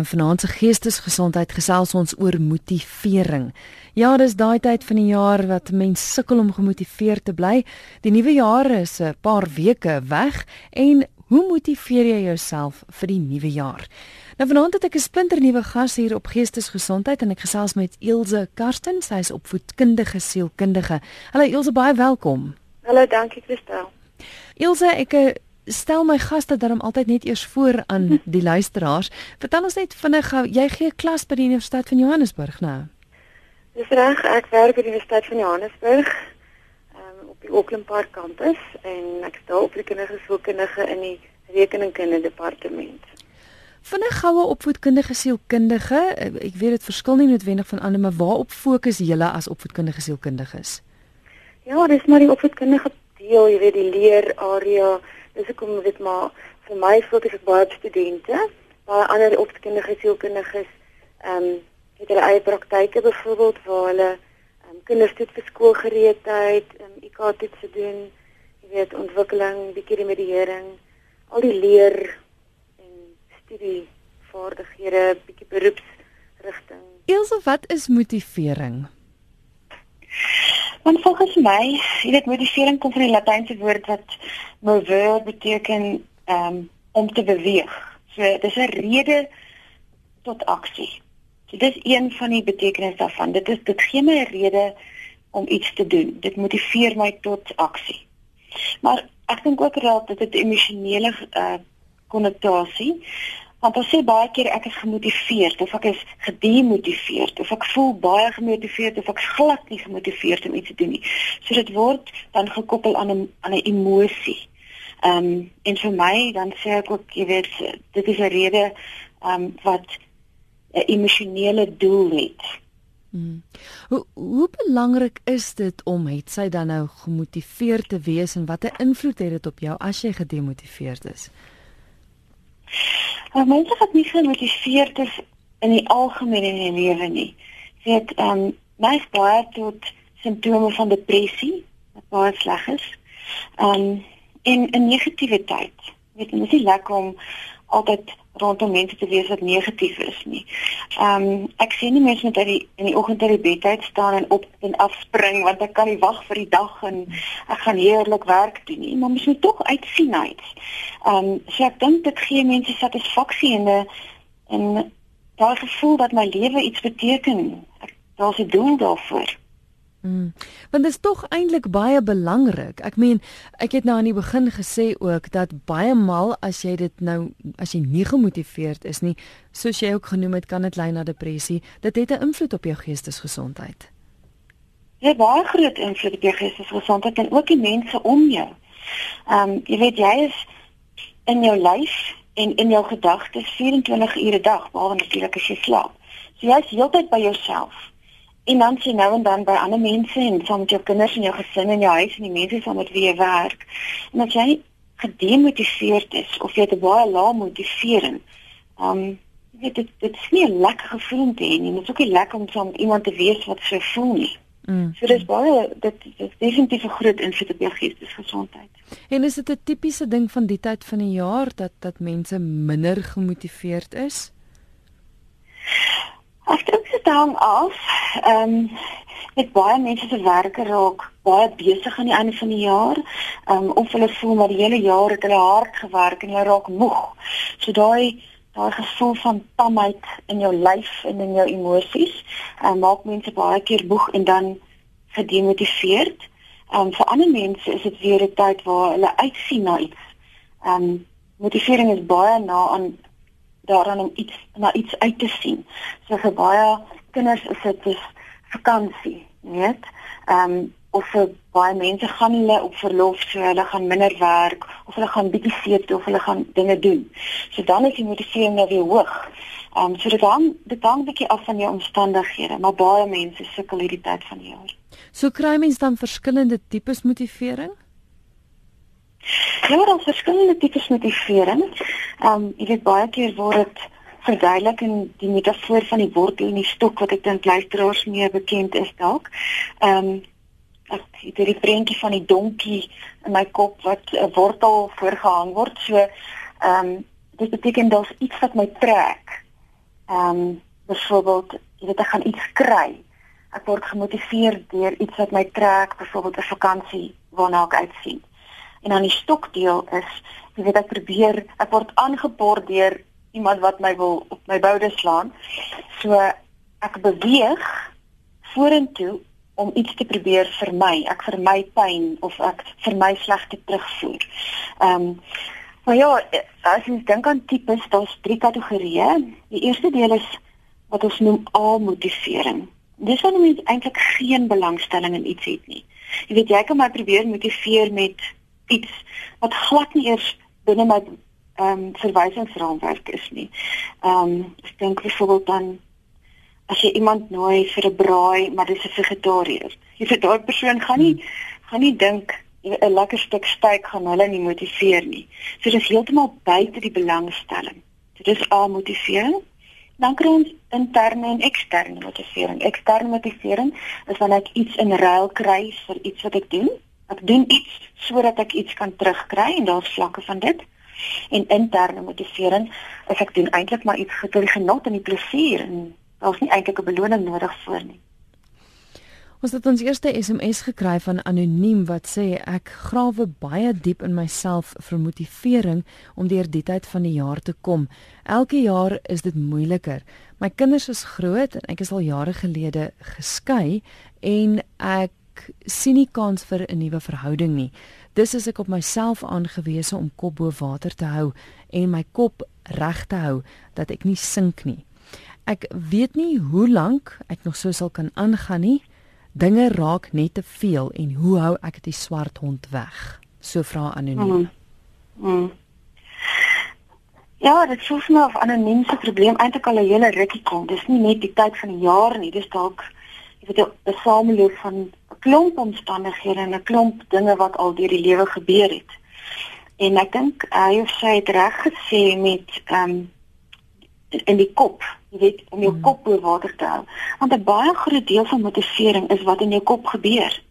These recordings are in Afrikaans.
In vanaand se geestesgesondheid gesels ons oor motivering. Ja, dis daai tyd van die jaar wat mense sukkel om gemotiveerd te bly. Die nuwe jaar is 'n paar weke weg en hoe motiveer jy jouself vir die nuwe jaar? Nou vanaand het ek 'n splinternuwe gas hier op geestesgesondheid en ek gesels met Ilse Karsten, sy is opvoedkundige sielkundige. Hallo Ilse, baie welkom. Hallo, dankie Christel. Ilse, ek stel my gaste daarom altyd net eers voor aan die luisteraars. Vertel ons net vinnig gou, jy gee klas by die Universiteit van Johannesburg nou. Dis reg, ek werk by die Universiteit van Johannesburg um, op die Auckland Park kampus en ek daar op die kindergesondheidskundige in die rekeningkunde departement. Vinnig goue opvoedkundige sielkundige, eh, ek weet dit verskil nie noodwendig van ander, maar waarop fokus julle as opvoedkundige sielkundiges? Ja, dis maar die opvoedkundige deel, jy weet die leer area Dis hoekom dit maar vir my fokus ek baie op studente, baie ander opvoedkundige sielkundiges, ehm um, het hulle eie praktyke byvoorbeeld waar hulle ehm um, kinders toets vir skoolgereedheid, ehm um, IKT toets doen, jy weet ontwikkeling, bietjie remediering, al die leer en studie vaardighede, bietjie beroepsrigting. Elsje, wat is motivering? Want volgens my, jy weet motivering kom van die Latynse woord wat mover beteken um, om te beweeg. So dis 'n rede tot aksie. So dis een van die betekenisse daarvan. Dit is dit gee my 'n rede om iets te doen. Dit motiveer my tot aksie. Maar ek dink ook dat dit 'n emosionele uh, konnotasie Want ons sê baie keer ek is gemotiveerd of ek is gedemotiveerd of ek voel baie gemotiveerd of ek glad nie gemotiveerd om iets te doen nie. So dit word dan gekoppel aan 'n aan 'n emosie. Ehm um, en vir my dan sê ek ook jy weet dit is 'n rede ehm um, wat 'n emosionele doel het. Hmm. Hoe hoe belangrik is dit om het sy dan nou gemotiveerd te wees en watter invloed het dit op jou as jy gedemotiveerd is? Maar mense wat nie gemotiveerd is in die algemeen in die lewe nie. Weet ehm um, my baie tot simptome van depressie wat baie sleg is. Ehm um, en 'n negativiteit. Weet jy, dit is lekker om altyd rondom mense te wees wat negatief is nie. Ehm um, ek sien nie mense met uit die in die oggend uit die bed uit staan en op en af spring want ek kan nie wag vir die dag en ek gaan heerlik werk doen nie, maar mens moet tog uitsien uit. Ehm um, so ek dink dit gee mense satisfaksie en 'n en daai gevoel dat my lewe iets beteken. Daar's 'n doel daarvoor. Mm. Want dit is tog eintlik baie belangrik. Ek meen, ek het nou aan die begin gesê ook dat baie maal as jy dit nou as jy nie gemotiveerd is nie, soos jy ook genoem het, kan dit lei na depressie. Dit het 'n invloed op jou geestesgesondheid. Ja, baie groot invloed op jou geestesgesondheid en ook die mense om jou. Ehm, um, jy weet jy is in jou lyf en in jou gedagtes 24 ure 'n dag, behalwe natuurlik as jy slaap. So jy is heeltyd by jouself en dan sien nou en dan by ander mense en saam met jou kinders en jou gesin en jou huis en die mense saam met wie jy werk. En as jy gedemotiveerd is of jy te baie lae motivering, um jy weet dit dit is nie 'n lekker gevoel om te hê nie. Dit is ook nie lekker om saam met iemand te wees wat so voel nie. Mm. So dis baie dit is definitief 'n groot invloed op jou geestesgesondheid. En is dit 'n tipiese ding van die tyd van die jaar dat dat mense minder gemotiveerd is? Ek dink dit hang af. Ehm um, ek baie mense se werke raak baie besig aan die einde van die jaar. Ehm um, of hulle voel maar die hele jaar het hulle hard gewerk en hulle raak moeg. So daai daai gevoel van tamheid in jou lyf en in jou emosies, ehm um, maak mense baie keer moeg en dan gedemotiveerd. Ehm um, vir ander mense is dit weer 'n tyd waar hulle uitsien na iets. Ehm um, motivering is baie na aan daaraan om iets na iets uit te sien. So vir baie kinders is dit dus vakansie, weet? Ehm um, of vir baie mense gaan hulle op verlof, so hulle gaan minder werk of hulle gaan bietjie seep toe of hulle gaan dinge doen. So dan is die motivering nou weer hoog. Ehm um, so dit hang dit hang bietjie af van jou omstandighede, maar baie mense sukkel hierdie tyd van die jaar. So kry mens dan verskillende tipes motivering? Ja, daar is verskillende tipes motivering. Ehm um, jy weet baie keer word dit verduidelik in die metafoor van die wortel en die stok wat ek dink luisteraars meer bekend is dalk. Ehm um, ek het hierdie prentjie van die donkie in my kop wat 'n wortel voorgehang word. So ehm um, dit beteken daar's iets wat my trek. Ehm um, byvoorbeeld, jy weet ek gaan iets kry. Ek word gemotiveer deur iets wat my trek, byvoorbeeld 'n vakansie waarna ek uitsien. En dan die stokdeel is, jy weet ek probeer, ek word aangepor deur iemand wat my wil op my boude slaan. So ek beweeg vorentoe om iets te probeer vermy. Ek vermy pyn of ek vermy slegte terugvoer. Ehm um, maar ja, as jy dink aan tipes, daar's drie kategorieë. Die eerste deel is wat ons noem A-motivering. Dis wanneer mens eintlik geen belangstelling in iets het nie. Jy weet jy kan my probeer motiveer met iets wat glad nie eers binne my ehm um, verwysingsraamwerk is nie. Ehm um, ek dink byvoorbeeld dan as jy iemand nooi vir 'n braai, maar dis 'n vegetariër. Jy weet daai persoon gaan nie gaan nie dink 'n lekker stuk steak gaan hulle nie motiveer nie. So dis heeltemal buite die belangstelling. So dis A motivering. Dan kry ons interne en eksterne motivering. Eksterne motivering is wanneer ek iets in ruil kry vir iets wat ek doen. Ek doen iets sodat ek iets kan terugkry en daar's vlakke van dit. En interne motivering is ek doen eintlik maar iets vir die genot en die plesier en daar's nie eintlik 'n beloning nodig vir nie. Ons het ons eerste SMS gekry van anoniem wat sê ek grawe baie diep in myself vir motivering om deur die tyd van die jaar te kom. Elke jaar is dit moeiliker. My kinders is groot en ek is al jare gelede geskei en ek sien nie kans vir 'n nuwe verhouding nie. Dis is ek op myself aangewese om kop bo water te hou en my kop reg te hou dat ek nie sink nie. Ek weet nie hoe lank ek nog so sal kan aangaan nie. Dinge raak net te veel en hoe hou ek die swart hond weg? So vra anoniem. Mm. Mm. Ja, dit voel my of anoniem se probleem eintlik al 'n hele rukkie kom. Dis nie net die tyd van die jaar nie, dis dalk jy weet 'n sameloop van klomp omstandighede en 'n klomp dinge wat al deur die lewe gebeur het. En ek dink hy of sy het reg gesê met ehm um, in die kop, jy weet, om jou hmm. kop oor water te hou. Want 'n baie groot deel van motivering is wat in jou kop gebeur.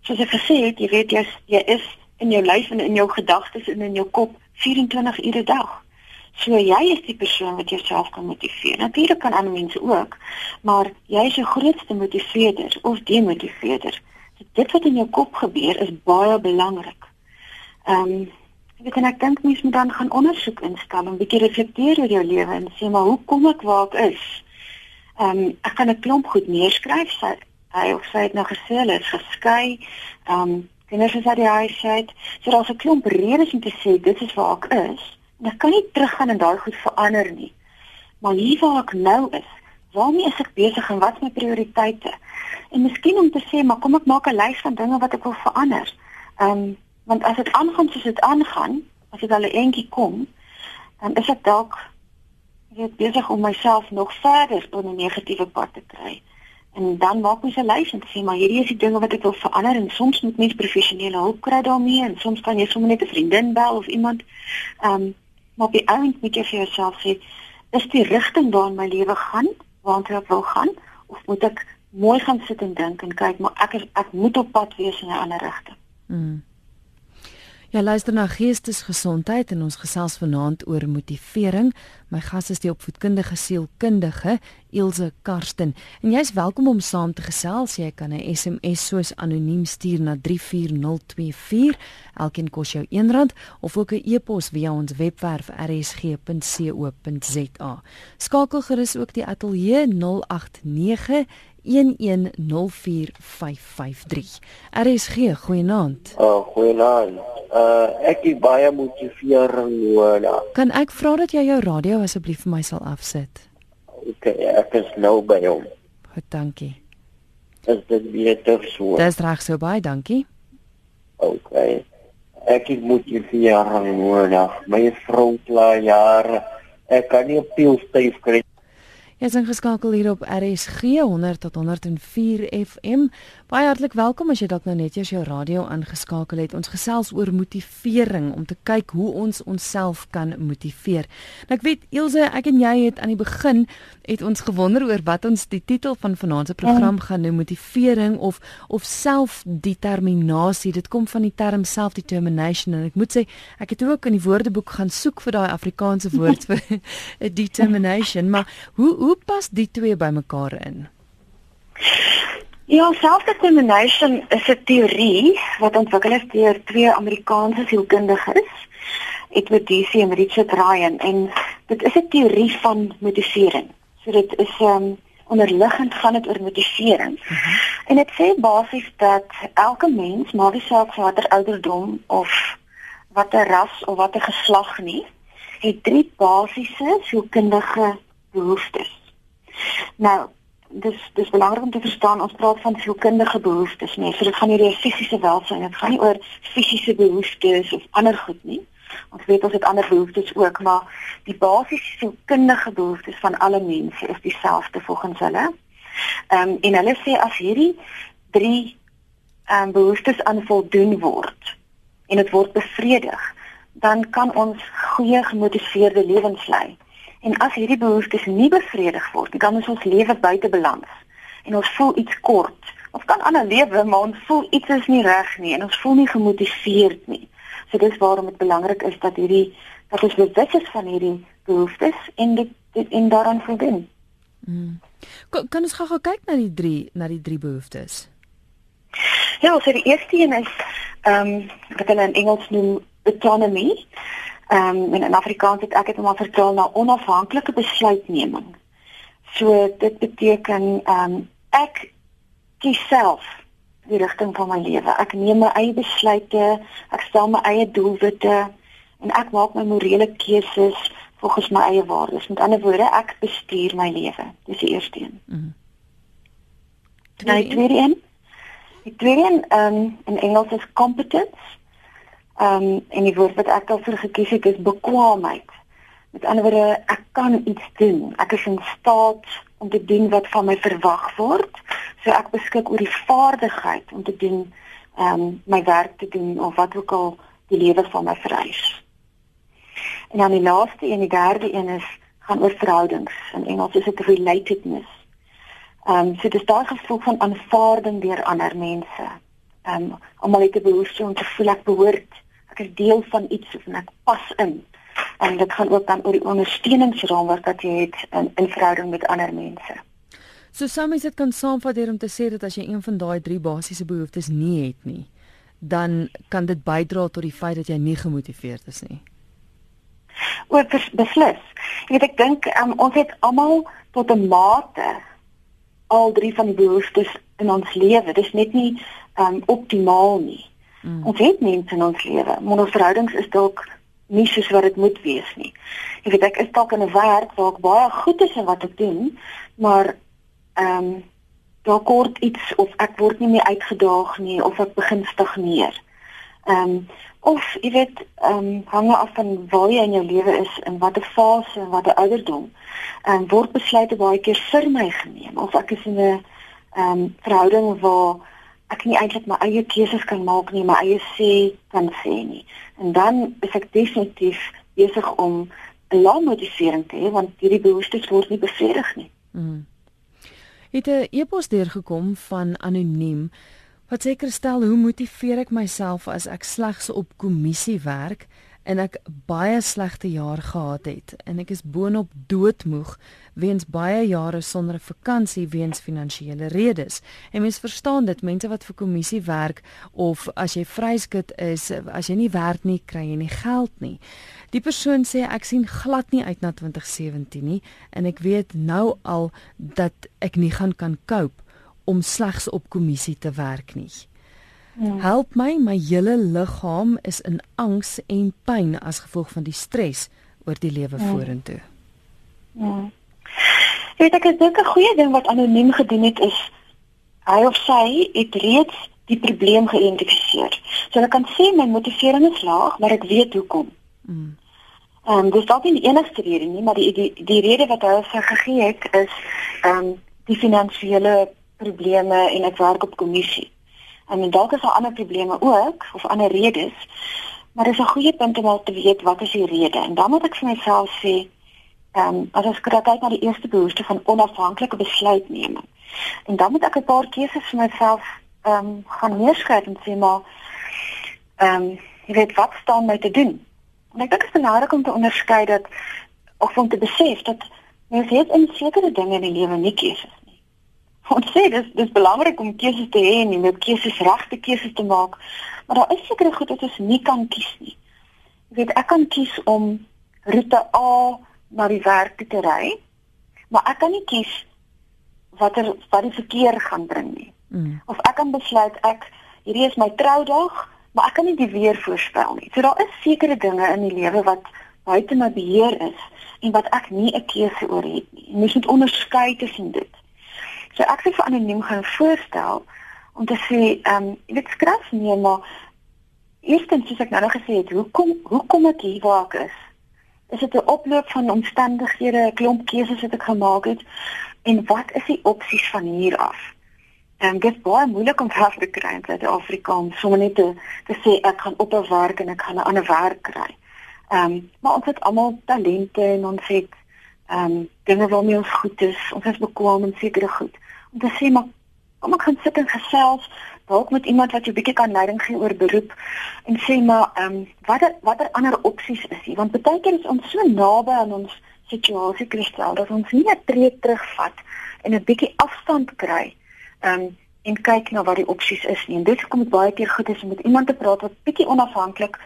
Soos ek gesê het, jy weet jy, jy is in jou lyf en in jou gedagtes en in jou kop 24 ure 'n dag. So jy is die persoon wat jouself kan motiveer. Natuurlik kan ander mense ook, maar jy is jou grootste motiveerder of demotiveerder. So dit wat in jou kop gebeur is baie belangrik. Ehm um, Ek weet en ek dink mense moet dan gaan ondersoek instel en bietjie reflekteer oor jou lewe en sê maar hoe kom ek waar ek is? Ehm um, ek kan 'n klomp goed neerskryf. Sy hy of sy het nou gesê hulle is geskei. Ehm um, kinders is uit die huis uit. So daar's 'n klomp redes om te sê dit is waar ek is. Ek kan nie teruggaan en daai goed verander nie. Maar hier waar ek nou is, waarmee is ek besig en wat is my prioriteite? En miskien om te sê maar kom ek maak 'n lys van dinge wat ek wil verander. Ehm um, want as dit aangaan soos dit aangaan, as dit al 'n entjie kom, dan is ek dalk weet besig om myself nog verder op 'n negatiewe pad te kry. En dan maak mens 'n lys en sê maar hierdie is die dinge wat ek wil verander en soms moet mens professionele hulp kry daarmee en soms kan jy sommer net 'n vriendin bel of iemand ehm um, maar op die ount moet jy vir jouself sê is die rigting waarin my lewe gaan, waartoe ek wil gaan of moet ek mooi gaan sit en dink en kyk maar ek is ek moet op pad wees in 'n ander rigting. Mm. Ja, luister na geestesgesondheid en ons gesels vanaand oor motivering. My gas is die opvoedkundige sielkundige Ilse Karsten. En jy's welkom om saam te gesels. Jy kan 'n SMS soos anoniem stuur na 34024. Elkeen kos jou R1 of ook 'n e-pos via ons webwerf rsg.co.za. Skakel gerus ook die ateljee 089 1104553. RSG, goeienaand. Oh, goeienaand. Uh ek het baie motivering nodig. Kan ek vra dat jy jou radio asseblief vir my sal afsit? OK, ek is nou by hom. Goed, dankie. Is dit beter so? Dis reg so baie, dankie. OK. Ek het motivering nodig. My vrou kla jare. Ek kan nie op die styf kry Jy's ingeskakel hier op RSG 100 tot 104 FM. Baie hartlik welkom as jy dalk nou net eers jou radio aangeskakel het. Ons gesels oor motivering om te kyk hoe ons onsself kan motiveer. Nou ek weet Ilse, ek en jy het aan die begin het ons gewonder oor wat ons die titel van vanaand se program mm. gaan noem, motivering of of selfdeterminasie. Dit kom van die term self-determination en ek moet sê ek het ook in die woordeboek gaan soek vir daai Afrikaanse woord vir determination, maar hoe, hoe hoe pas die twee bymekaar in? Ja, self-determination is 'n teorie wat ontwikkel is deur twee Amerikaanse sielkundiges, Edward Deci en Richard Ryan en dit is 'n teorie van motivering. So dit is 'n um, onderliggend gaan dit oor motivering. Uh mhm. -huh. En dit sê basies dat elke mens, maar wie saak watter ouderdom of watter ras of watter geslag nie, het drie basiese sielkundige behoeftes. Nou, dis dis belangrik om te verstaan ons praat van sielkundige behoeftes, nee, so dit gaan nie oor fisiese welstand, dit gaan nie oor fisiese behoeftes of ander goed nie. Ons weet ons het ander behoeftes ook, maar die basiese sielkundige behoeftes van alle mense is dieselfde volgens hulle. Ehm um, en hulle sê as hierdie drie ehm um, behoeftes aan voldoen word en dit word bevredig, dan kan ons goeie gemotiveerde lewens lei. En as hierdie behoeftes nie bevredig word nie, dan is ons lewe buite balans en ons voel iets kort. Ons kan ander lewe, maar ons voel iets is nie reg nie en ons voel nie gemotiveerd nie. So dis waarom dit belangrik is dat hierdie dat ons bewus is van hierdie behoeftes en dit, dit en daaraan voldoen. Mm. Kan, kan ons gou kyk na die drie na die drie behoeftes? Ja, so die eerste een is ehm um, wat hulle in Engels noem autonomy. Ehm um, en in Afrikaans het ek dit maar vertaal na onafhanklike besluitneming. So dit beteken ehm um, ek kies self die rigting van my lewe. Ek neem my eie besluite, ek stel my eie doelwitte en ek maak my morele keuses volgens my eie waardes. Met ander woorde, ek bestuur my lewe. Dis die eerste een. Mm -hmm. Die tweede een. Die tweede een um, in Engels is competence. Ehm um, en die woord wat ek daarvoor gekies het is bekwaamheid. Met ander woorde, ek kan iets doen. Ek is in staat om te doen wat van my verwag word. So ek beskik oor die vaardigheid om te doen ehm um, my werk te doen of wat ook al die lewe van my vereis. En dan die laaste en die derde een is gaan oor verhoudings. In Engels is dit relatedness. Ehm um, so dit is daai gevoel van aanvaarding deur ander mense. Ehm um, almal het 'n behoefte om te voel ek behoort ek is deel van iets en ek pas in. En dit gaan ook dan oor die ondersteuningsraamwerk wat jy het in in verhouding met ander mense. So soms is dit kan saamvat hier om te sê dat as jy een van daai drie basiese behoeftes nie het nie, dan kan dit bydra tot die feit dat jy nie gemotiveerd is nie. Ook beslis. Jy weet ek dink um, ons het almal tot 'n mate al drie van die behoeftes in ons lewe. Dit is net nie um, optimaal nie. Mm. Ons het mense in ons lewe, maar ons verhoudings is dalk nie soos wat dit moet wees nie. Jy weet ek is dalk in 'n werk waar ek baie goed is in wat ek doen, maar ehm um, daar kort iets of ek word nie meer uitgedaag nie of ek begin stagneer. Ehm um, of jy weet ehm um, hang af van waar jy in jou lewe is en watter fase en watter ouderdom. En um, word besluite baie keer vir my geneem of ek is in 'n ehm um, verhouding waar ek nie eintlik my eie keuses kan maak nie, my eie sê kan sê nie. En dan is ek definitief besig om 'n lang motivering te hê want hierdie behoeftes word nie bevredig nie. Mm. Het 'n e-pos deurgekom van anoniem wat sê Kristel, hoe motiveer ek myself as ek slegs op kommissie werk? En ek baie slegte jaar gehad het en ek is boonop doodmoeg weens baie jare sonder 'n vakansie weens finansiële redes. En mens verstaan dit, mense wat vir kommissie werk of as jy vryskut is, as jy nie werk nie, kry jy nie geld nie. Die persoon sê ek sien glad nie uit na 2017 nie en ek weet nou al dat ek nie gaan kan cope om slegs op kommissie te werk nie. Ja. Help my, my hele liggaam is in angs en pyn as gevolg van die stres oor die lewe ja. vorentoe. Ja. Jy weet ek dink 'n goeie ding wat anoniem gedoen het is hy of sy het reeds die probleem geïdentifiseer. So hulle kan sê my motivering is laag, maar ek weet hoekom. Mm. Ehm um, dis dalk nie die enigste rede nie, maar die die die rede wat hulle vir gegee het is ehm um, die finansiële probleme en ek werk op kommissie. En dalk is daar ander probleme ook of ander redes. Maar dis 'n goeie punt om al te weet wat is die rede. En dan moet ek vir myself sê, ehm um, as ek kyk na die eerste behoefte van onafhanklike besluitneming. En dan moet ek 'n paar keuses vir myself ehm um, gaan neerskryf en sê maar ehm um, jy weet wat staan my te doen. En ek dink dit is belangrik om te onderskei dat of om te besef dat mens het in sekere dinge in die lewe nie keuses. Ons sê dis dis belangrik om keuses te hê en om keuses regte keuses te maak, maar daar is sekere goed wat ons nie kan kies nie. Jy weet ek kan kies om roete A na die werk te ry, maar ek kan nie kies watter wat die verkeer gaan bring nie. Mm. Of ek kan besluit ek hierdie is my troudag maar ek kan nie die weer voorspel nie. So daar is sekere dinge in die lewe wat buite my beheer is en wat ek nie 'n keuse oor het nie. Jy moet onderskei tussen dit. So ek sê vir anoniem gaan voorstel om te sê, ehm, um, jy weet skryf nie maar eerstens soos ek nou nog gesê het, hoekom hoekom ek hier waar ek is? Is dit 'n oploop van omstandighede, 'n klomp keuses wat ek gemaak het en wat is die opsies van hier af? En dit is baie moeilik om vers te kry in Suid-Afrika om sommer net te, te sê ek gaan op 'n werk en ek gaan 'n ander werk kry. Ehm um, maar ons het almal talente en ons het ehm um, dinge waarmee ons goed is. Ons is bekwame in sekere goed. Om te sê maar kom ek gaan sit en gesels dalk met iemand wat jou bietjie kan leiding gee oor beroep en sê maar ehm um, watter watter ander opsies is hier want baie keer is ons so naby aan ons situasie kristal dat ons nie net tree terugvat en 'n bietjie afstand kry um, en kyk na wat die opsies is nie. En dit kom baie keer goed is om met iemand te praat wat bietjie onafhanklik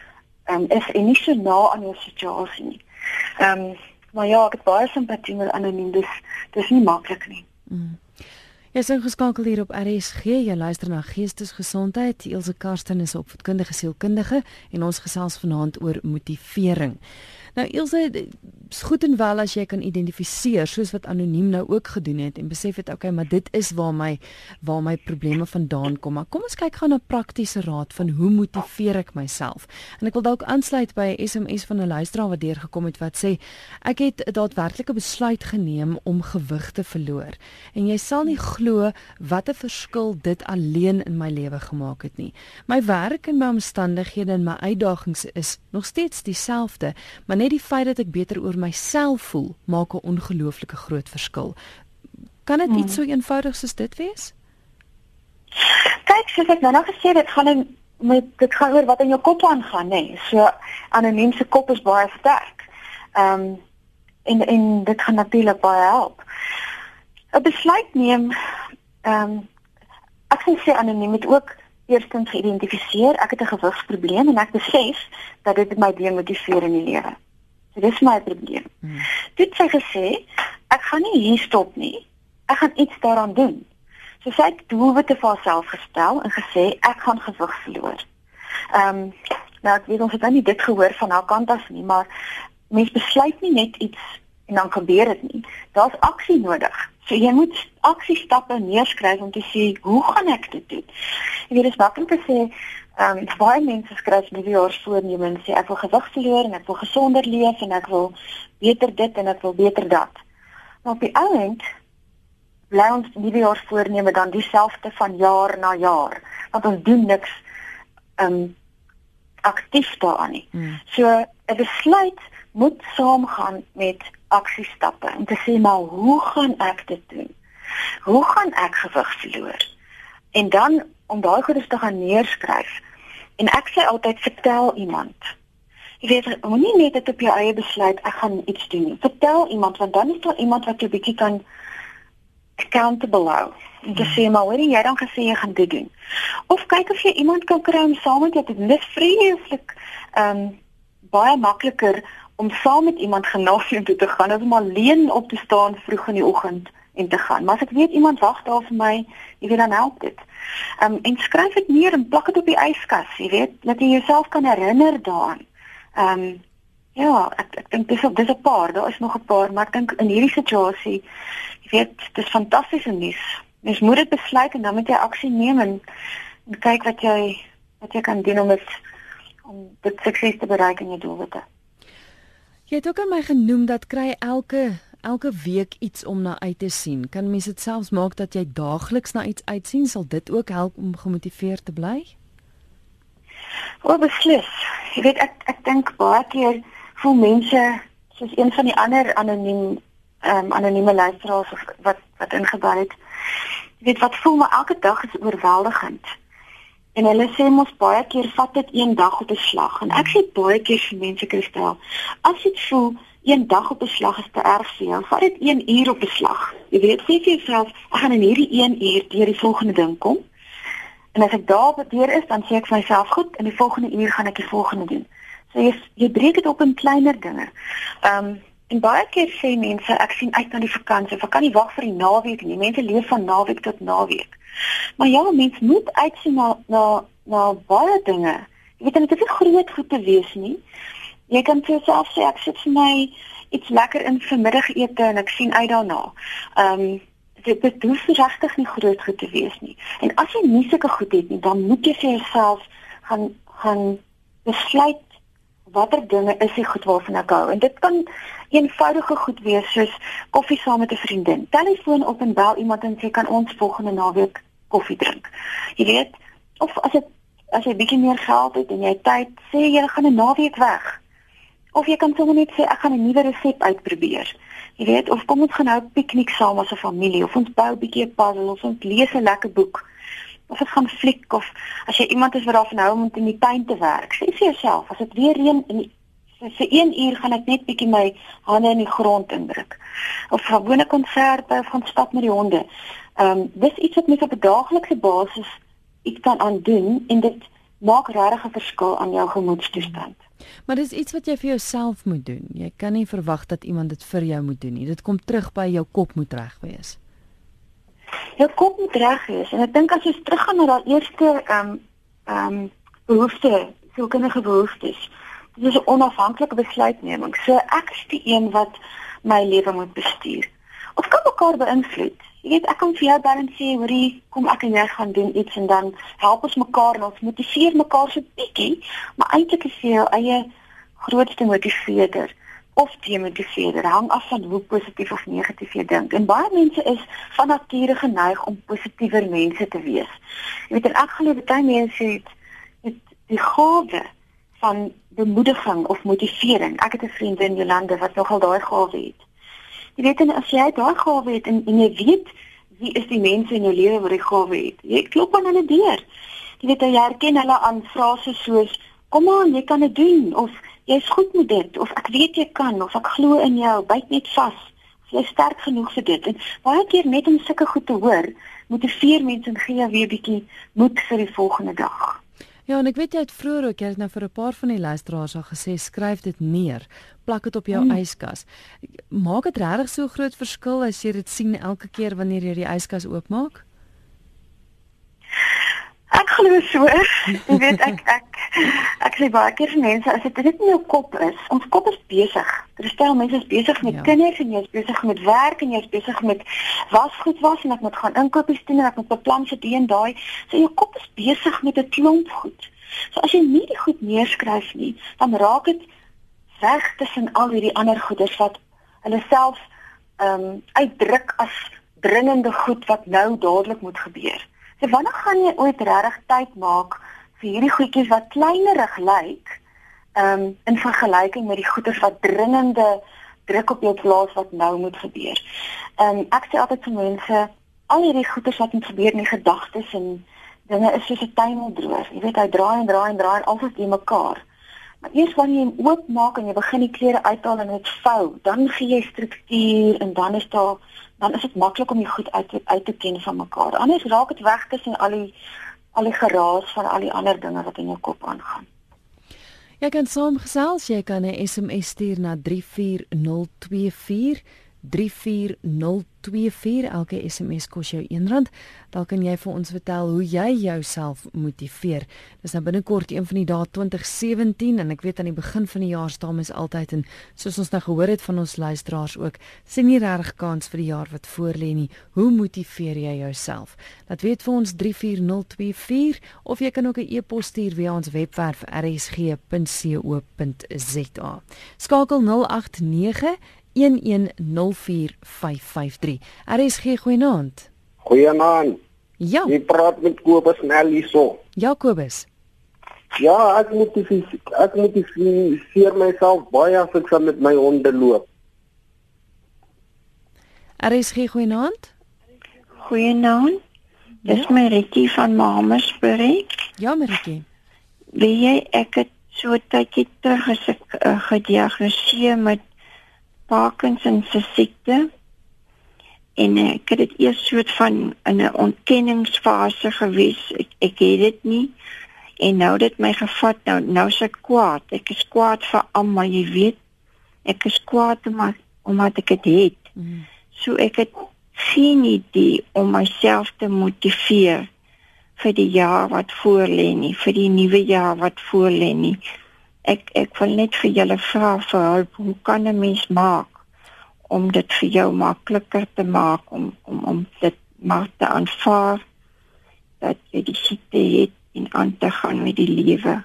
um, is en nie so na aan jou situasie nie. Ehm um, maar ja, ek het baie simpatie met anoniem. Dis dis nie maklik nie. Mm. Jy is ingeskakel hier op RSG. Jy luister na Geestesgesondheid. Elsje Karsten is opvoedkundige sielkundige en ons gesels vanaand oor motivering. Nou is goed en wel as jy kan identifiseer soos wat anoniem nou ook gedoen het en besef het okay, maar dit is waar my waar my probleme vandaan kom. Maar kom ons kyk gou na praktiese raad van hoe motiveer ek myself. En ek wil dalk aansluit by 'n SMS van 'n luisteraar wat deurgekom het wat sê ek het 'n daadwerklike besluit geneem om gewig te verloor. En jy sal nie glo wat 'n verskil dit alleen in my lewe gemaak het nie. My werk en my omstandighede en my uitdagings is nog steeds dieselfde, maar net die feit dat ek beter oor myself voel, maak 'n ongelooflike groot verskil. Kan dit hmm. iets so eenvoudig soos dit wees? Kyk, soos ek nou nog gesê het, dit gaan met dit gaan oor wat in jou kop aangaan, nê. Nee. So anoniem se kop is baie sterk. Ehm um, en en dit gaan natuurlik baie help. 'n Besluit neem ehm um, ek sê anoniem met ook eerstens geïdentifiseer ek het 'n gewigsprobleem en ek besef dat dit my demotiveer in die lewe. Dis my probleem. Hmm. Dit sê gesê ek gaan nie hier stop nie. Ek gaan iets daaraan doen. So sy het doelwitte vir haarself gestel en gesê ek gaan gewig verloor. Ehm um, nou ek weet ons het nou nie dit gehoor van haar kant af nie, maar mens besluit nie net iets en dan gebeur dit nie. Daar's aksie nodig. So jy moet aksiestappe neerskryf om te sê hoe gaan ek dit doen? Jy weet dis maklik te sê ehm um, baie mense skryf nuwejaars voornemens sê ek wil gewig verloor en ek wil gesonder leef en ek wil beter dit en ek wil beter dat. Maar op die ouend bly ons nuwejaars voorneme dan dieselfde van jaar na jaar want ons doen niks ehm um, aktief daaraan nie. Hmm. So 'n besluit moet saamgaan met aksiestappe om te sê maar hoe gaan ek dit doen? Hoe gaan ek gewig verloor? En dan om daai goedes te gaan neerskryf. En ek sê altyd vertel iemand. Jy weet, moenie net dit op jou eie besluit ek gaan iets doen nie. Vertel iemand want dan is daar iemand wat jou bietjie kan accountable hou. En te sê maar hoor jy dan gesê jy gaan dit doen. Of kyk of jy iemand kan kry om saam met jou te doen. Dit is vreeslik ehm um, baie makliker om saam met iemand gimnasium toe te gaan as om alleen op te staan vroeg in die oggend en te gaan. Maar as ek weet iemand wag daar vir my, jy weet dan help dit. Ehm um, en skryf dit neer en plak dit op die yskas, jy weet, dat jy jouself kan herinner daaraan. Ehm um, ja, ek ek dink dis dis 'n paar, daar is nog 'n paar, maar ek dink in hierdie situasie, jy weet, dis fantastiese nuus. Mens moet dit besluit en dan moet jy aksie neem en, en kyk wat jy wat jy kan doen om dit om dit sukses te bereik in jou doelwitte. Jy het ook aan my genoem dat kry elke elke week iets om na uit te sien. Kan mens dit selfs maak dat jy daagliks na iets uitsien? Sal dit ook help om gemotiveerd te bly? O, beslis. Jy weet ek ek dink baie keer voel mense soos een van die ander anoniem ehm um, anonieme luisteraars wat wat ingebel het. Jy weet wat voel maar elke dag is oorweldigend. En hulle sê mos baie keer vat dit een dag op 'n slag en ek sê baie keer vir mense kristel, as jy voel een dag op 'n slag is te erg vir jou, vat dit 1 uur op 'n slag. Jy weet, sê vir jouself, ek gaan in hierdie 1 uur deur die volgende ding kom. En as ek daar op deur is, dan sê ek vir myself, goed, in die volgende uur gaan ek die volgende doen. So jy jy breek dit op in kleiner dinge. Ehm um, en baie keer sê mense, ek sien uit na die vakansie, ek kan nie wag vir die naweek nie. Mense leef van naweek tot naweek. Maar ja, mens moet uitsien na na na baie dinge. Jy weet dit is nie groot goed te wees nie. Jy kan vir jouself sê ek sit vir my iets lekker in vir middagete en ek sien uit daarna. Ehm um, dit dit hoef regtig nie groot goed te wees nie. En as jy nie sulke goed het nie, dan moet jy vir jouself gaan gaan besluit watter dinge is die goed waarvan ek hou. En dit kan eenvoudige goed wees soos koffie saam met 'n vriendin. Telefoon op en bel iemand en sê kan ons volgende naweek koffie drink. Jy weet, of as dit as jy bietjie meer geld het en jy tyd, sê jy gaan 'n naweek weg. Of jy kan sommer net sê ek gaan 'n nuwe resep uitprobeer. Jy weet, of kom ons gaan nou piknik saam as 'n familie of ons bou 'n bietjie 'n puzzle of ons lees 'n lekker boek. Of ons gaan fliek of as jy iemand is wat daarvan hou om in die tuin te werk, sê vir jouself, as dit weer reën in die vir 1 uur gaan ek net bietjie my hande in die grond indruk. Of gewone konserte of gaan stap met die honde. Ehm um, dis iets wat mens op 'n daaglikse basis iets kan aandoen en dit maak regtig 'n verskil aan jou gemoedstoestand. Maar dis iets wat jy vir jouself moet doen. Jy kan nie verwag dat iemand dit vir jou moet doen nie. Dit kom terug by jou kop moet reg wees. Jou kop moet reg wees en ek dink as jy teruggaan na daai eerste ehm um, ehm um, behoefte, sielkundige behoeftes. Dit is 'n onafhanklike besluitneming. So ek is die een wat my lewe moet bestuur. Ons kan mekaar beïnvloed. Jy weet ek kan vir jou dan sê hoorie kom ek en jy gaan doen iets en dan help ons mekaar en ons motiveer mekaar so bietjie, maar eintlik is jy jou eie grootste motiveerder of demotiveerder hang af van hoe positief of negatief jy dink. En baie mense is van nature geneig om positiewer mense te wees. Jy weet en ek glo baie mense het, het die gawe van bemoediging of motivering. Ek het 'n vriendin Jolande wat nogal daai gawe het. Jy weet en as jy daai gawe het en, en jy weet wie is die mense in jou lewe wat die gawe het. Jy klop aan hulle deur. Jy weet jy herken hulle aan frases soos kom aan, jy kan dit doen of jy's goed met dit of ek weet jy kan of ek glo in jou, byt net vas. Jy is sterk genoeg vir dit. En baie keer net om sulke goed te hoor, motiveer mense en gee jou weer 'n bietjie moed vir die volgende dag. Ja, en ek weet jy het vroeër ook jy het nou vir 'n paar van die luisteraars al gesê skryf dit neer, plak dit op jou hmm. yskas. Maak dit regtig so groot verskil as jy dit sien elke keer wanneer jy die yskas oopmaak? Ek glo so. Jy weet ek ek ek sê baie keer vir mense as dit net in jou kop is, ons kop is besig. Daar stel mense is besig met ja. kinders en jy is besig met werk en jy is besig met wasgoed was en ek moet gaan inkopies doen en ek moet beplan vir die en daai. So jou kop is besig met 'n klomp goed. So as jy nie die goed neerskryf nie, dan raak dit weg tussen al hierdie ander goeders wat hulle self ehm um, uitdruk as dringende goed wat nou dadelik moet gebeur. So wanneer gaan jy ooit regtig tyd maak vir hierdie goedjies wat kleinerig lyk, ehm um, in vergelyking met die goeders wat dringende druk op jou plaas wat nou moet gebeur. Ehm um, ek sê altyd vir mense, al hierdie goeders wat moet gebeur in die gedagtes en dinge is soos 'n tuimeldroër. Jy weet hy draai en draai en draai en alsoos die mekaar. Maar eers wanneer jy hom oopmaak en jy begin die klere uithaal en dit vou, dan gee jy struktuur en dan is daar dan is dit maklik om die goed uit te, uit te ken van mekaar. Anders raak dit weg tussen al die al die geraas van al die ander dinge wat in jou kop aangaan. Jy kan saamgesels, jy kan 'n SMS stuur na 34024 34024. Elke SMS kos jou R1. Dalk kan jy vir ons vertel hoe jy jouself motiveer. Dis nou binnekort een van die dae 2017 en ek weet aan die begin van die jaar staan mens altyd en soos ons nou gehoor het van ons luisteraars ook, sien nie regtig kans vir die jaar wat voorlê nie. Hoe motiveer jy jouself? Laat weet vir ons 34024 of jy kan ook 'n e-pos stuur via ons webwerf rsg.co.za. Skakel 089 1104553. RSG goeienaand. Goeienaand. Ja. Jy praat met Kobus Neliso. Jakobus. Ja, ek moet ek moet seer myself baie as ek saam met my honde loop. RSG goeienaand. Goeienaand. Dis ja. my Ricky van Mamasbury. Ja, Ricky. Wie jy ek het so tydjie terug as ek uh, gediagnoseer met Parkinson se siekte en eh, ek het dit eers soort van in 'n ontkenningsfase gewees. Ek ek het dit nie en nou dit my gevat nou nou se kwaad. Ek is kwaad vir almal, jy weet. Ek is kwaad omdat omdat ek dit het. Mm. So ek het geen idee om myself te motiveer vir die jaar wat voor lê nie, vir die nuwe jaar wat voor lê nie ek ek wil net vir julle vra vir hulp. Hoe kan 'n mens maak om dit vir jou makliker te maak om om om dit maar te aanvaar dat jy die siekte het en aan te gaan met die lewe?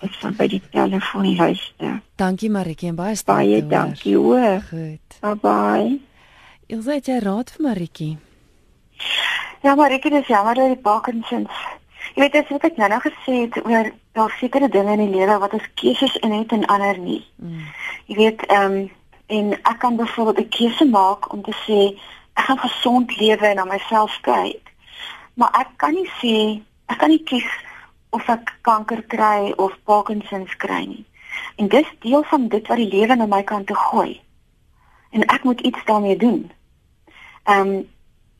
Ek sal by die telefoon luister. Dankie Maritjie en baie sterkte baie dankie hoor. Goed. Bye bye Jy sê jy raad vir Maritjie Ja, Maritjie, dis jammer dat die Parkinsons Jy weet as wat ek nou nou gesê het oor daar sekere dinge in die lewe wat ons keuses in het en ander nie. Mm. Jy weet ehm um, en ek kan byvoorbeeld 'n keuse maak om te sê ek gaan gesond lewe en na myself kyk. Maar ek kan nie sê ek kan nie kies of ek kanker kry of Parkinsons kry nie. En dis deel van dit wat die lewe na my kant toe gooi. En ek moet iets daarmee doen. Ehm um,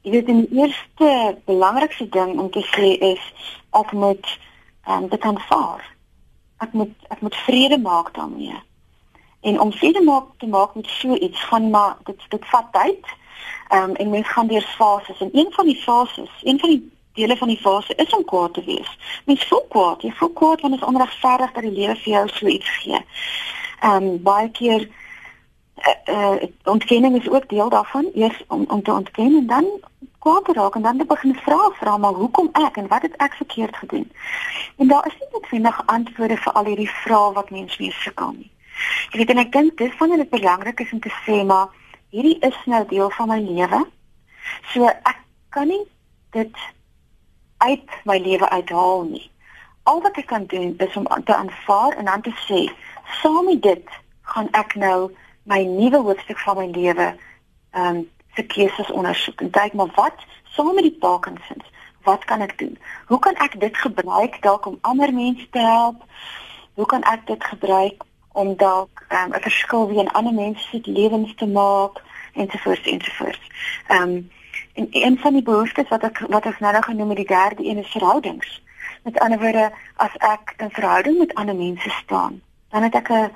Jy weet die eerste belangrikste ding om te sê is ek moet ehm um, dit aanvaar. Ek moet ek moet vrede maak daarmee. En om vrede maak te maak met so iets gaan maar dit dit vat tyd. Ehm um, en mens gaan deur fases en een van die fases, een van die dele van die fase is om kwaad te wees. Mens voel kwaad, jy voel kwaad wanneer dit onregverdig dat die lewe vir jou so iets gee. Ehm um, baie keer uh, ontkenning is ook deel daarvan. Eers om om te ontken en dan kwaad raak en dan te begin vra vra maar hoekom ek en wat het ek verkeerd gedoen? En daar is nie noodwendig antwoorde vir al hierdie vrae wat mense mee sukkel nie. Jy weet en ek dink dis van dit belangrik is om te sê maar hierdie is nou deel van my lewe. So ek kan nie dit uit my lewe uithaal nie. Al wat ek kan doen is om te aanvaar en dan te sê saam met dit gaan ek nou my nuwe hoofstuk van my lewe ehm um, se keuses ondersoek en kyk maar wat saam met die Parkinsons wat kan ek doen? Hoe kan ek dit gebruik dalk om ander mense te help? Hoe kan ek dit gebruik om dalk ehm, 'n um, verskil wie in ander mense se lewens te maak ensovoorts ensovoorts. Ehm um, en een van die behoeftes wat ek wat ek nou nog genoem het die derde een is verhoudings. Met ander woorde as ek in verhouding met ander mense staan, dan het ek 'n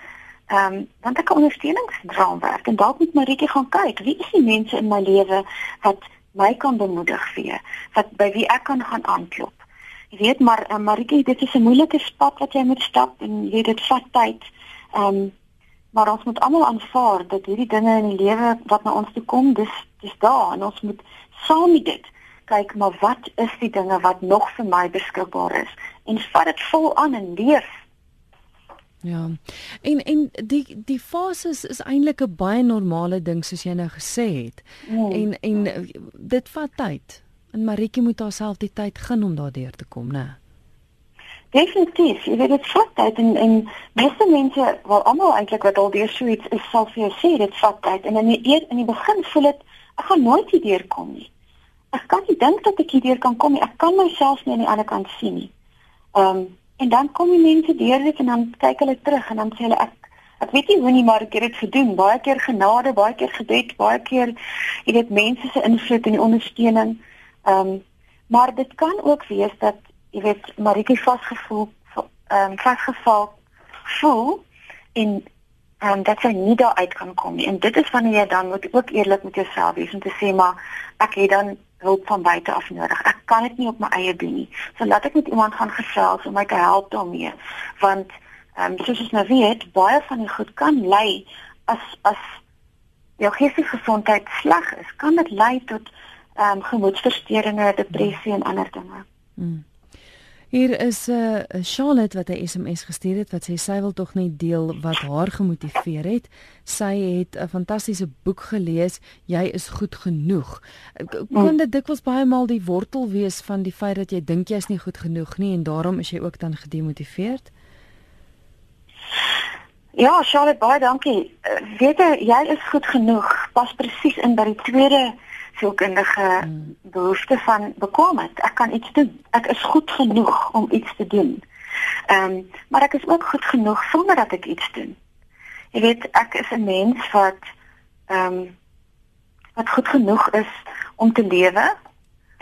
Ehm um, want ek 'n ondersteuningsraamwerk en dalk moet Maritjie gaan kyk wie is die mense in my lewe wat my kan bemoedig vir wat by wie ek kan gaan aanklop. Jy weet maar uh, Maritjie dit is 'n moeilike pad wat jy moet stap en jy dit vat tyd. Ehm um, maar ons moet almal aanvaar dat hierdie dinge in die lewe wat na ons toe kom, dis dis daar en ons moet saam met dit kyk maar wat is die dinge wat nog vir my beskikbaar is en vat dit vol aan en leef Ja. En en die die fases is eintlik 'n baie normale ding soos jy nou gesê het. Mm. En en dit vat tyd. En Maritjie moet haarself die tyd gun om daardeur te kom, né? Definitief. Jy weet dit vat tyd en en meeste mense, wel almal eintlik wat al deur so iets is, sal vir jou sê dit vat tyd. En in die eer, in die begin voel dit ek gaan nooit hierdeur kom nie. Ek kan nie dink dat ek hierdeur kan kom nie. Ek kan myself nie aan die ander kant sien nie. Ehm um, En dan kom die mense deur dit en dan kyk hulle terug en dan sê hulle ek ek weet nie hoe nie maar ek het dit gedoen. Baie keer genade, baie keer gebed, baie keer jy weet mense se invloed en die ondersteuning. Ehm um, maar dit kan ook wees dat jy weet Maritjie vasgevoel ehm um, vasgeval voel en ehm um, dat sy nie daar uit kan kom nie. En dit is wanneer jy dan moet ook eerlik met jouself wees om te sê maar ek het dan hulp van buite af nodig. Ek kan dit nie op my eie doen nie. So laat ek met iemand gaan gesels om my te help daarmee. Want ehm um, soos ons nou weet, baie van die goed kan lei as as jou geestelike gesondheid sleg is, kan dit lei tot ehm um, gemoedversteurings, depressie en ander dinge. Hmm. Hier is 'n uh, eh, Charlotte wat 'n SMS gestuur het wat sê sy wil tog net deel wat haar gemotiveer het. Sy het 'n fantastiese boek gelees, Jy is goed genoeg. Kan hmm. dit dikwels baie maal die wortel wees van die feit dat jy dink jy is nie goed genoeg nie en daarom is jy ook dan gedemotiveerd? Ja, Charlotte, baie dankie. Uh, weet jy, jy is goed genoeg. Pas presies in by die tweede sielkundige hmm. behoefte van bekwaamheid. Ek kan iets doen. Ek is goed genoeg om iets te doen. Ehm, um, maar ek is ook goed genoeg sonder dat ek iets doen. Jy weet, ek is 'n mens wat ehm um, wat goed genoeg is om te lewe.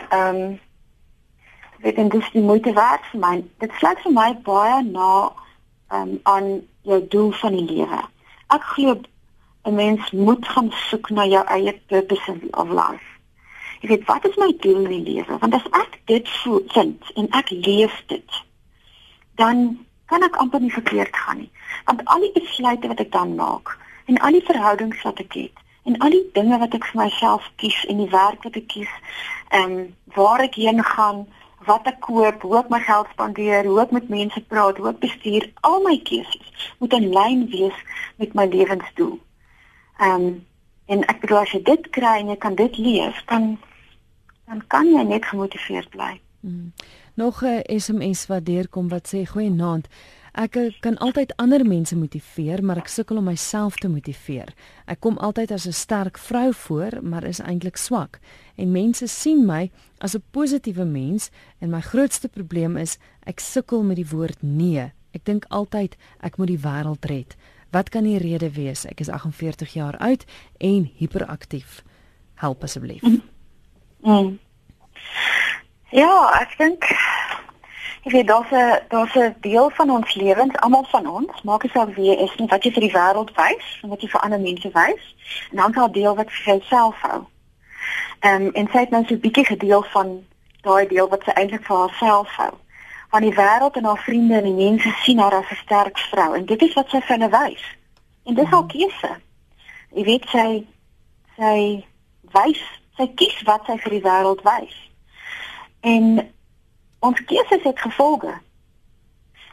Ehm um, weet en dis die moeite werd vir my. Dit sluit vir my baie na ehm um, aan jou doel van die lewe. Ek glo 'n mens moet gaan soek na jou eie purpose of life. Jy weet wat is my doel in die lewe? Want as ek dit vind en ek leef dit, dan kan ek amper nie verkeerd gaan nie. Want al die besluite wat ek dan maak en al die verhoudings wat ek het en al die dinge wat ek vir myself kies en die werk wat ek kies, ehm um, waar ek heen gaan, wat ek koop, hoe ek my geld spandeer, hoe ek met mense praat, hoe ek bestuur, al my keuses moet in lyn wees met my lewensdoel. Ehm um, en ek bedoel as jy dit kry en jy kan dit leef, dan dan kan jy net gemotiveerd bly. Hmm. Nog 'n SMS wat deurkom wat sê goeienaand. Ek kan altyd ander mense motiveer, maar ek sukkel om myself te motiveer. Ek kom altyd as 'n sterk vrou voor, maar is eintlik swak. En mense sien my as 'n positiewe mens en my grootste probleem is ek sukkel met die woord nee. Ek dink altyd ek moet die wêreld red. Wat kan die rede wees? Ek is 48 jaar oud en hiperaktief. Help asseblief. Mm. Mm. Ja, ek dink ek weet daar's 'n daar's 'n deel van ons lewens, almal van ons, maak nie saak wie is nie, wat jy vir die wêreld wys en wat jy vir ander mense wys. En dan gaan 'n deel wat vir jouself hou. Ehm um, en sy het nou so 'n bietjie gedeel van daai deel wat sy eintlik vir haarself hou van die wêreld en haar vriende en die mense sien haar as 'n sterk vrou en dit is wat sy vir hulle wys. En dis haar keuse. Jy weet sy sy wys, sy kies wat sy vir die wêreld wys. En ons keuses het gevolge.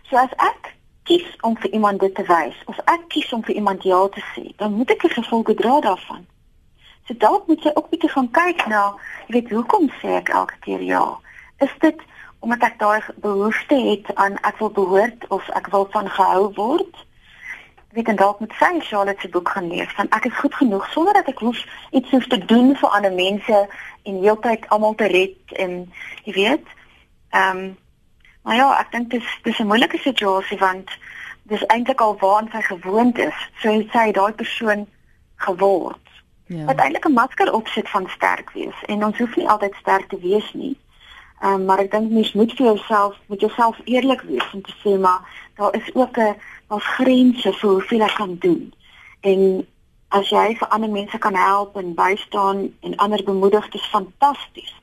So as ek kies om vir iemand dit te wys of ek kies om vir iemand ja te sê, dan moet ek die gevolge dra daarvan. So dalk moet jy ook bietjie gaan kyk na, jy weet, hoekom sê ek elke keer ja? Is dit omdat ek daai behoefte het aan ek wil behoort of ek wil van gehou word. Ek weet en dalk moet sy Charlotte se boek gaan lees van ek is goed genoeg sonder dat ek hoef iets hoef te doen vir ander mense en heeltyd almal te red en jy weet. Ehm um, maar ja, ek dink dit is dis 'n moeilike situasie want dis eintlik al waar sy gewoond is. So sy daai persoon geword. Ja. Wat eintlik 'n masker opsit van sterk wees en ons hoef nie altyd sterk te wees nie. Um, maar ek dink mens moet vir jouself moet jouself eerlik wees om te sê maar daar is ook 'n daar's grense vir hoeveel ek kan doen. En as jy vir ander mense kan help en bystaan en ander bemoedig, dis fantasties.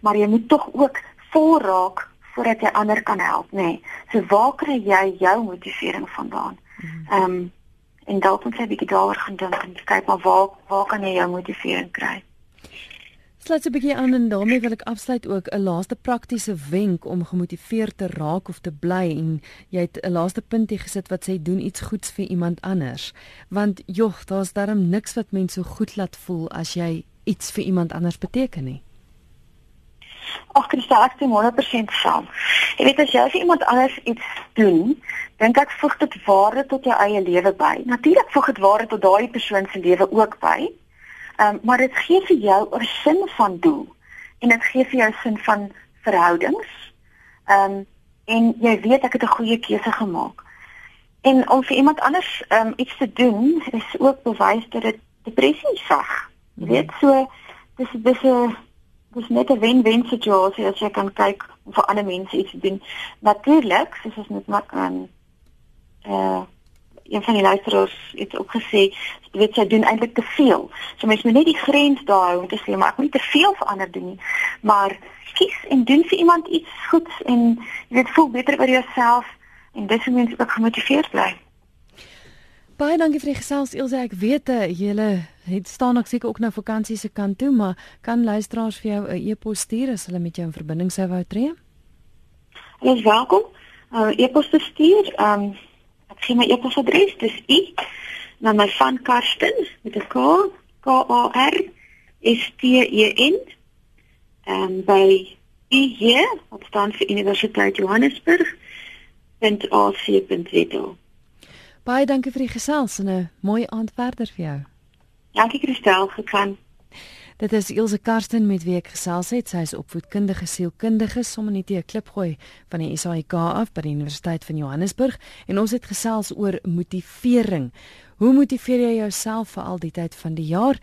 Maar jy moet tog ook vol raak voordat jy ander kan help, nê. Nee. So waar kry jy jou motivering vandaan? Mhm. Ehm um, en dalk moet jy 'n bietjie daaroor gaan dink en kyk maar waar waar kan jy jou motivering kry? Sluit 'n bietjie aan en daarmee wil ek afsluit ook 'n laaste praktiese wenk om gemotiveerd te raak of te bly en jy het 'n laaste punt hier gesit wat sê doen iets goeds vir iemand anders. Want jog, daar's darm niks wat mense so goed laat voel as jy iets vir iemand anders beteken nie. Ag, sê ek stem 100% saam. Jy weet as jy vir iemand anders iets doen, dink ek voeg dit waarde tot jou eie lewe by. Natuurlik voeg dit waarde tot daai persoon se lewe ook by. Ehm um, maar dit gee vir jou 'n sin van doel en dit gee vir jou sin van verhoudings. Ehm um, en jy weet ek het 'n goeie keuse gemaak. En om vir iemand anders ehm um, iets te doen is ook bewys dat dit depressie sag. Jy mhm. weet so dis dis 'n dis net 'n wen-wen situasie as jy kan kyk om vir ander mense iets te doen. Natuurlik, soos ons net maak aan eh een van die luisteraars het ook gesê, weet sy doen eintlik te veel. So mens moet net die grens daar hou om te sê maar ek moet nie te veel vir ander doen nie, maar kies en doen vir iemand iets goeds en jy weet voel beter oor jouself en dis hoe mens ook gemotiveerd bly. Baie dankie vir die gesels Elsje. Ek weet uh, julle het staan ek seker ook nou vakansie se kant toe, maar kan luisteraars vir jou 'n e-pos stuur as hulle met jou in verbinding sou wou tree? Hulle is welkom. Uh, e-pos te stuur. Um ek gee my e-posadres, dis i na my van Karsten met 'n K K A R S T E N. Um by i hier, wat staan vir Universiteit Johannesburg. .ac.za. Baie dankie vir die gesels en 'n mooi aand verder vir jou. Dankie Christel, gekan. Dit is Ilse Karsten met wie ek gesels het. Sy is opvoedkundige sielkundige sommer net 'n klipgooi van die SAIK af by die Universiteit van Johannesburg en ons het gesels oor motivering. Hoe motiveer jy jouself vir al die tyd van die jaar?